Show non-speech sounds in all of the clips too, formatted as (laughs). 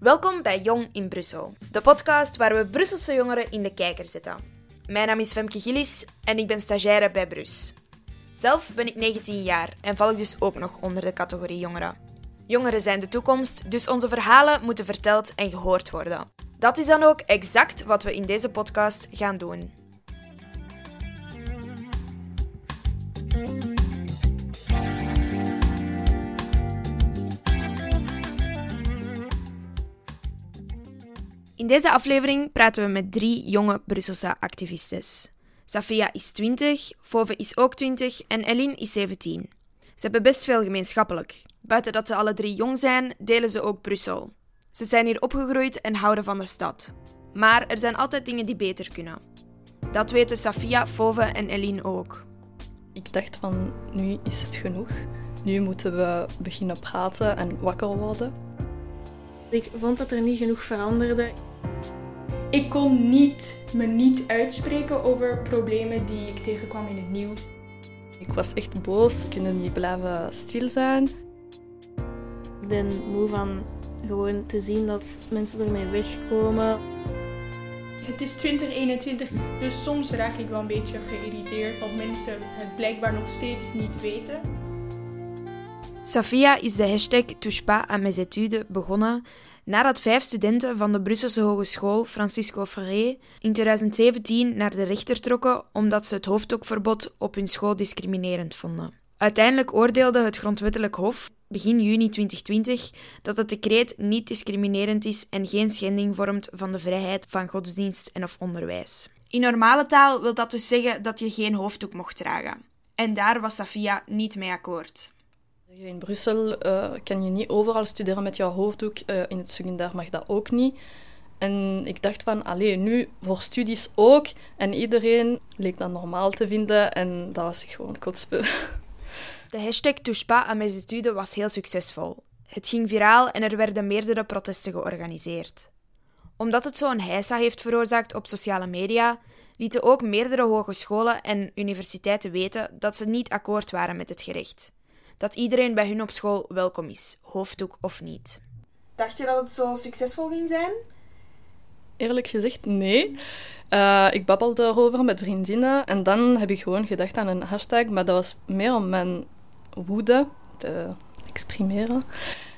Welkom bij Jong in Brussel, de podcast waar we Brusselse jongeren in de kijker zetten. Mijn naam is Femke Gillis en ik ben stagiaire bij Brus. Zelf ben ik 19 jaar en val ik dus ook nog onder de categorie jongeren. Jongeren zijn de toekomst, dus onze verhalen moeten verteld en gehoord worden. Dat is dan ook exact wat we in deze podcast gaan doen. In deze aflevering praten we met drie jonge Brusselse activistes. Safia is 20, Fove is ook 20 en Eline is 17. Ze hebben best veel gemeenschappelijk. Buiten dat ze alle drie jong zijn, delen ze ook Brussel. Ze zijn hier opgegroeid en houden van de stad. Maar er zijn altijd dingen die beter kunnen. Dat weten Safia, Fove en Eline ook. Ik dacht van, nu is het genoeg. Nu moeten we beginnen praten en wakker worden. Ik vond dat er niet genoeg veranderde. Ik kon niet, me niet uitspreken over problemen die ik tegenkwam in het nieuws. Ik was echt boos, ik kon niet blijven stil zijn. Ik ben moe van gewoon te zien dat mensen ermee wegkomen. Het is 2021, dus soms raak ik wel een beetje geïrriteerd dat mensen het blijkbaar nog steeds niet weten. Safia is de hashtag Touche pas à mes études begonnen nadat vijf studenten van de Brusselse Hogeschool Francisco Ferré in 2017 naar de rechter trokken omdat ze het hoofddoekverbod op hun school discriminerend vonden. Uiteindelijk oordeelde het Grondwettelijk Hof begin juni 2020 dat het decreet niet discriminerend is en geen schending vormt van de vrijheid van godsdienst en of onderwijs. In normale taal wil dat dus zeggen dat je geen hoofddoek mocht dragen. En daar was Safia niet mee akkoord. In Brussel uh, kan je niet overal studeren met jouw hoofddoek. Uh, in het secundair mag dat ook niet. En ik dacht van, alleen nu voor studies ook. En iedereen leek dat normaal te vinden. En dat was gewoon kotspe. (laughs) De hashtag Touche pas à mes études was heel succesvol. Het ging viraal en er werden meerdere protesten georganiseerd. Omdat het zo'n heisa heeft veroorzaakt op sociale media, lieten ook meerdere hogescholen en universiteiten weten dat ze niet akkoord waren met het gerecht dat iedereen bij hun op school welkom is, hoofddoek of niet. Dacht je dat het zo succesvol ging zijn? Eerlijk gezegd, nee. Uh, ik babbelde erover met vriendinnen en dan heb ik gewoon gedacht aan een hashtag, maar dat was meer om mijn woede te exprimeren.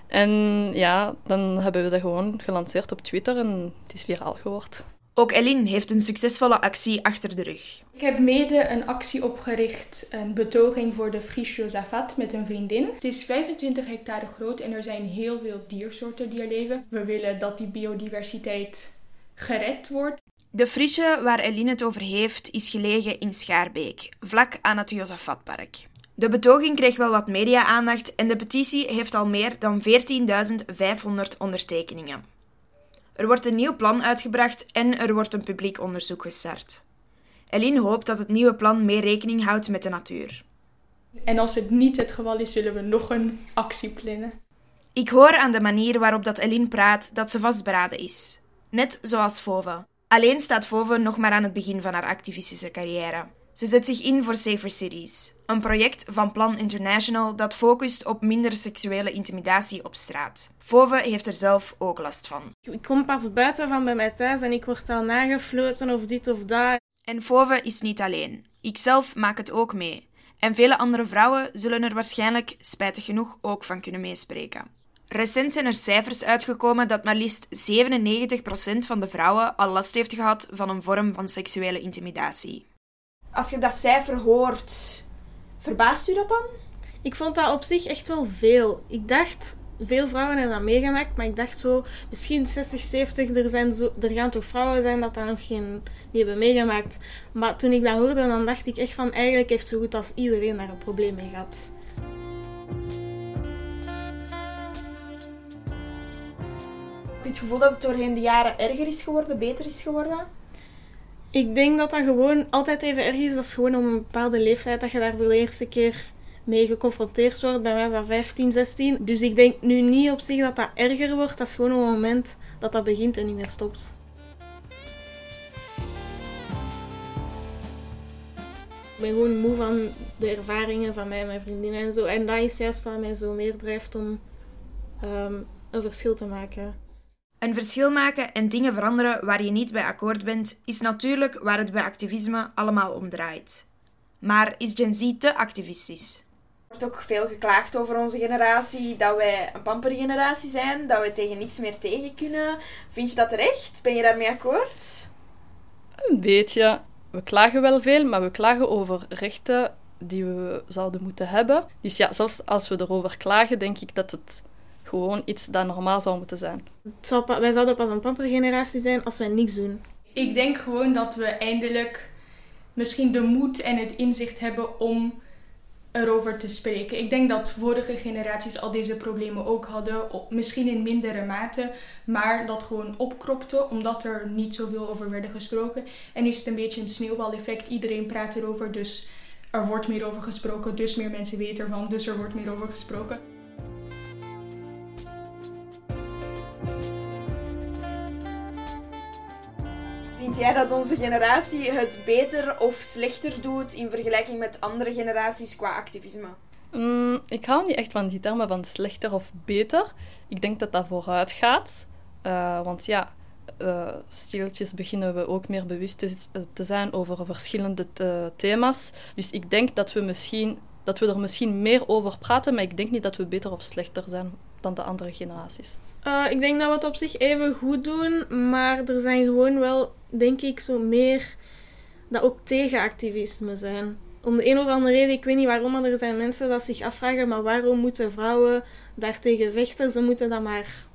En ja, dan hebben we dat gewoon gelanceerd op Twitter en het is viraal geworden. Ook Eline heeft een succesvolle actie achter de rug. Ik heb mede een actie opgericht, een betoging voor de Fries Josafat met een vriendin. Het is 25 hectare groot en er zijn heel veel diersoorten die er leven. We willen dat die biodiversiteit gered wordt. De Friesje waar Eline het over heeft is gelegen in Schaarbeek, vlak aan het Josafatpark. De betoging kreeg wel wat media-aandacht en de petitie heeft al meer dan 14.500 ondertekeningen. Er wordt een nieuw plan uitgebracht en er wordt een publiek onderzoek gestart. Eline hoopt dat het nieuwe plan meer rekening houdt met de natuur. En als het niet het geval is, zullen we nog een actie plannen. Ik hoor aan de manier waarop dat Eline praat dat ze vastberaden is. Net zoals Fove. Alleen staat Fove nog maar aan het begin van haar activistische carrière. Ze zet zich in voor Safer Cities, een project van Plan International dat focust op minder seksuele intimidatie op straat. Fove heeft er zelf ook last van. Ik kom pas buiten van bij mij thuis en ik word al nagefloten of dit of dat. En Fove is niet alleen. Ikzelf maak het ook mee. En vele andere vrouwen zullen er waarschijnlijk, spijtig genoeg, ook van kunnen meespreken. Recent zijn er cijfers uitgekomen dat maar liefst 97% van de vrouwen al last heeft gehad van een vorm van seksuele intimidatie. Als je dat cijfer hoort, verbaast u dat dan? Ik vond dat op zich echt wel veel. Ik dacht, veel vrouwen hebben dat meegemaakt, maar ik dacht zo, misschien 60, 70, er, zijn zo, er gaan toch vrouwen zijn dat dat nog geen die hebben meegemaakt. Maar toen ik dat hoorde, dan dacht ik echt van, eigenlijk heeft zo goed als iedereen daar een probleem mee gehad. Heb je het gevoel dat het doorheen de jaren erger is geworden, beter is geworden? Ik denk dat dat gewoon altijd even erg is. Dat is gewoon om een bepaalde leeftijd dat je daar voor de eerste keer mee geconfronteerd wordt. Bij mij is dat 15, 16. Dus ik denk nu niet op zich dat dat erger wordt. Dat is gewoon een moment dat dat begint en niet meer stopt. Ik ben gewoon moe van de ervaringen van mij en mijn vriendinnen en zo. En dat is juist wat mij zo meer drijft om um, een verschil te maken. Een verschil maken en dingen veranderen waar je niet bij akkoord bent, is natuurlijk waar het bij activisme allemaal om draait. Maar is Gen Z te activistisch? Er wordt ook veel geklaagd over onze generatie, dat wij een pampergeneratie zijn, dat we tegen niks meer tegen kunnen. Vind je dat terecht? Ben je daarmee akkoord? Een beetje. We klagen wel veel, maar we klagen over rechten die we zouden moeten hebben. Dus ja, zelfs als we erover klagen, denk ik dat het gewoon iets dat normaal zou moeten zijn. wij zouden pas een pampergeneratie zijn als wij niks doen. Ik denk gewoon dat we eindelijk misschien de moed en het inzicht hebben om erover te spreken. Ik denk dat vorige generaties al deze problemen ook hadden, misschien in mindere mate, maar dat gewoon opkropte omdat er niet zoveel over werden gesproken. En nu is het een beetje een sneeuwbaleffect. Iedereen praat erover, dus er wordt meer over gesproken, dus meer mensen weten ervan, dus er wordt meer over gesproken. Vind jij dat onze generatie het beter of slechter doet in vergelijking met andere generaties qua activisme? Mm, ik hou niet echt van die termen van slechter of beter. Ik denk dat dat vooruit gaat. Uh, want ja, uh, stilletjes beginnen we ook meer bewust te, zijn over verschillende thema's. Dus ik denk dat we, misschien, dat we er misschien meer over praten, maar ik denk niet dat we beter of slechter zijn dan de andere generaties. Uh, ik denk dat we het op zich even goed doen, maar er zijn gewoon wel, denk ik, zo meer dat ook tegenactivisme zijn. Om de een of andere reden, ik weet niet waarom, maar er zijn mensen dat zich afvragen, maar waarom moeten vrouwen daartegen vechten? Ze moeten dat maar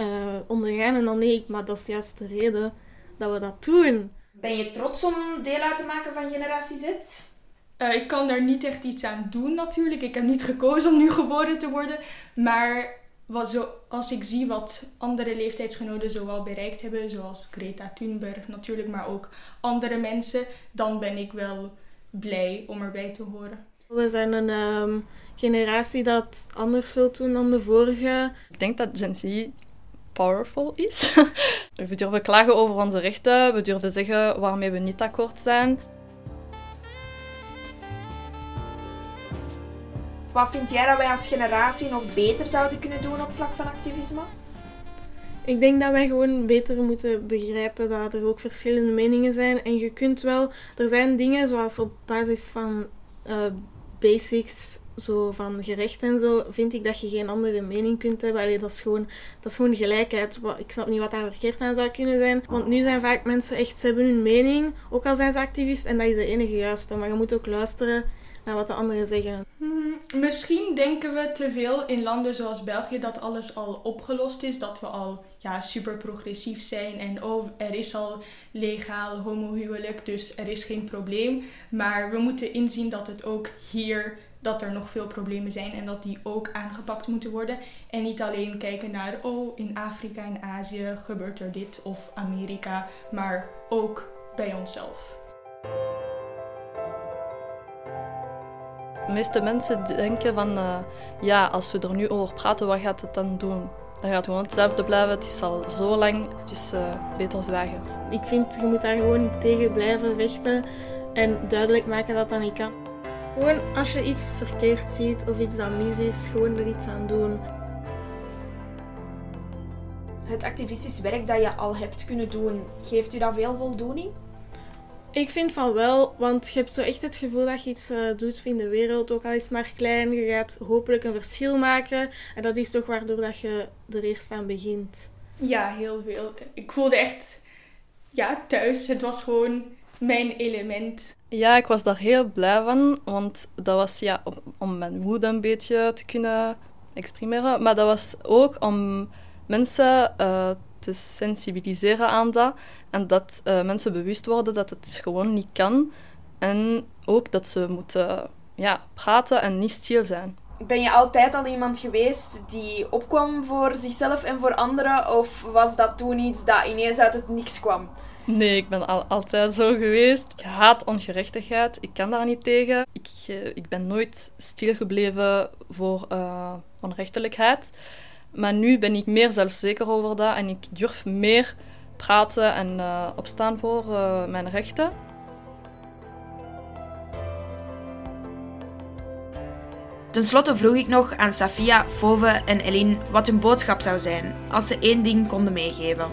uh, ondergaan. En dan denk ik, maar dat is juist de reden dat we dat doen. Ben je trots om deel uit te maken van Generatie Z? Uh, ik kan daar niet echt iets aan doen natuurlijk. Ik heb niet gekozen om nu geboren te worden. Maar wat zo, als ik zie wat andere leeftijdsgenoten zowel bereikt hebben, zoals Greta Thunberg natuurlijk, maar ook andere mensen, dan ben ik wel blij om erbij te horen. We zijn een ehm, generatie dat anders wil doen dan de vorige. Ik denk dat Gen Z powerful is. (laughs) we durven klagen over onze rechten, we durven zeggen waarmee we niet akkoord zijn. Wat vind jij dat wij als generatie nog beter zouden kunnen doen op vlak van activisme? Ik denk dat wij gewoon beter moeten begrijpen dat er ook verschillende meningen zijn. En je kunt wel, er zijn dingen zoals op basis van uh, basics, zo van gerecht en zo, vind ik dat je geen andere mening kunt hebben. Allee, dat, is gewoon, dat is gewoon gelijkheid. Ik snap niet wat daar verkeerd aan zou kunnen zijn. Want nu zijn vaak mensen echt, ze hebben hun mening, ook al zijn ze activist, en dat is de enige juiste. Maar je moet ook luisteren naar wat de anderen zeggen. Hmm, misschien denken we te veel in landen zoals België dat alles al opgelost is. Dat we al ja, super progressief zijn en oh, er is al legaal homohuwelijk, dus er is geen probleem. Maar we moeten inzien dat het ook hier dat er nog veel problemen zijn en dat die ook aangepakt moeten worden. En niet alleen kijken naar, oh, in Afrika en Azië gebeurt er dit of Amerika, maar ook bij onszelf. De meeste mensen denken van, uh, ja, als we er nu over praten, wat gaat het dan doen? Dan gaat het gewoon hetzelfde blijven. Het is al zo lang, dus uh, beter zwijgen. Ik vind, je moet daar gewoon tegen blijven vechten en duidelijk maken dat dat niet kan. Gewoon als je iets verkeerd ziet of iets dat mis is, gewoon er iets aan doen. Het activistisch werk dat je al hebt kunnen doen, geeft u dat veel voldoening? Ik vind van wel, want je hebt zo echt het gevoel dat je iets uh, doet in de wereld, ook al is het maar klein. Je gaat hopelijk een verschil maken. En dat is toch waardoor dat je er eerst aan begint. Ja, heel veel. Ik voelde echt ja, thuis. Het was gewoon mijn element. Ja, ik was daar heel blij van, want dat was ja, om, mijn woede een beetje te kunnen exprimeren. Maar dat was ook om mensen uh, te sensibiliseren aan dat. En dat uh, mensen bewust worden dat het gewoon niet kan. En ook dat ze moeten ja, praten en niet stil zijn. Ben je altijd al iemand geweest die opkwam voor zichzelf en voor anderen? Of was dat toen iets dat ineens uit het niks kwam? Nee, ik ben al, altijd zo geweest. Ik haat ongerechtigheid. Ik kan daar niet tegen. Ik, uh, ik ben nooit stilgebleven voor uh, onrechtelijkheid. Maar nu ben ik meer zelfzeker over dat en ik durf meer praten en uh, opstaan voor uh, mijn rechten. Ten slotte vroeg ik nog aan Safia, Fove en Eline wat hun boodschap zou zijn als ze één ding konden meegeven.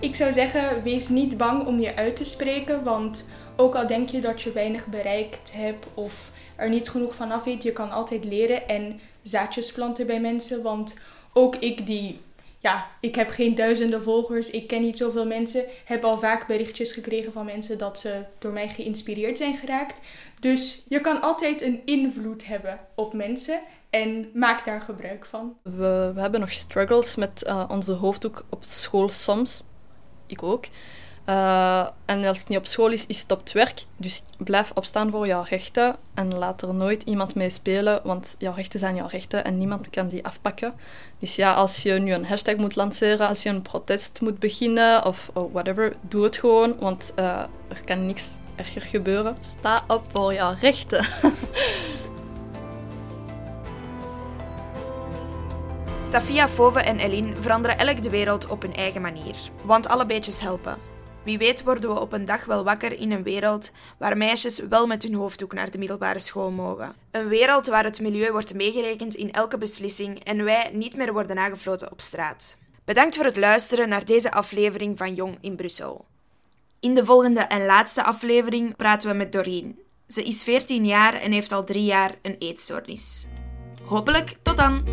Ik zou zeggen, wees niet bang om je uit te spreken, want ook al denk je dat je weinig bereikt hebt of er niet genoeg van af weet, je kan altijd leren en zaadjes planten bij mensen. Want ook ik die, ja, ik heb geen duizenden volgers, ik ken niet zoveel mensen, heb al vaak berichtjes gekregen van mensen dat ze door mij geïnspireerd zijn geraakt. Dus je kan altijd een invloed hebben op mensen en maak daar gebruik van. We, hebben nog struggles met uh, onze hoofddoek op school soms. Ik ook. Uh, en als het niet op school is, is het op het werk. Dus blijf opstaan voor jouw rechten en laat er nooit iemand mee spelen, want jouw rechten zijn jouw rechten en niemand kan die afpakken. Dus ja, als je nu een hashtag moet lanceren, als je een protest moet beginnen of, whatever, doe het gewoon, want uh, er kan niks erger gebeuren. Sta op voor jouw rechten. (laughs) Safia, Fove en Eline veranderen elk de wereld op hun eigen manier. Want alle beetjes helpen. Wie weet worden we op een dag wel wakker in een wereld waar meisjes wel met hun hoofddoek naar de middelbare school mogen. Een wereld waar het milieu wordt meegerekend in elke beslissing en wij niet meer worden aangefloten op straat. Bedankt voor het luisteren naar deze aflevering van Jong in Brussel. In de volgende en laatste aflevering praten we met Doreen. Ze is 14 jaar en heeft al drie jaar een eetstoornis. Hopelijk tot dan!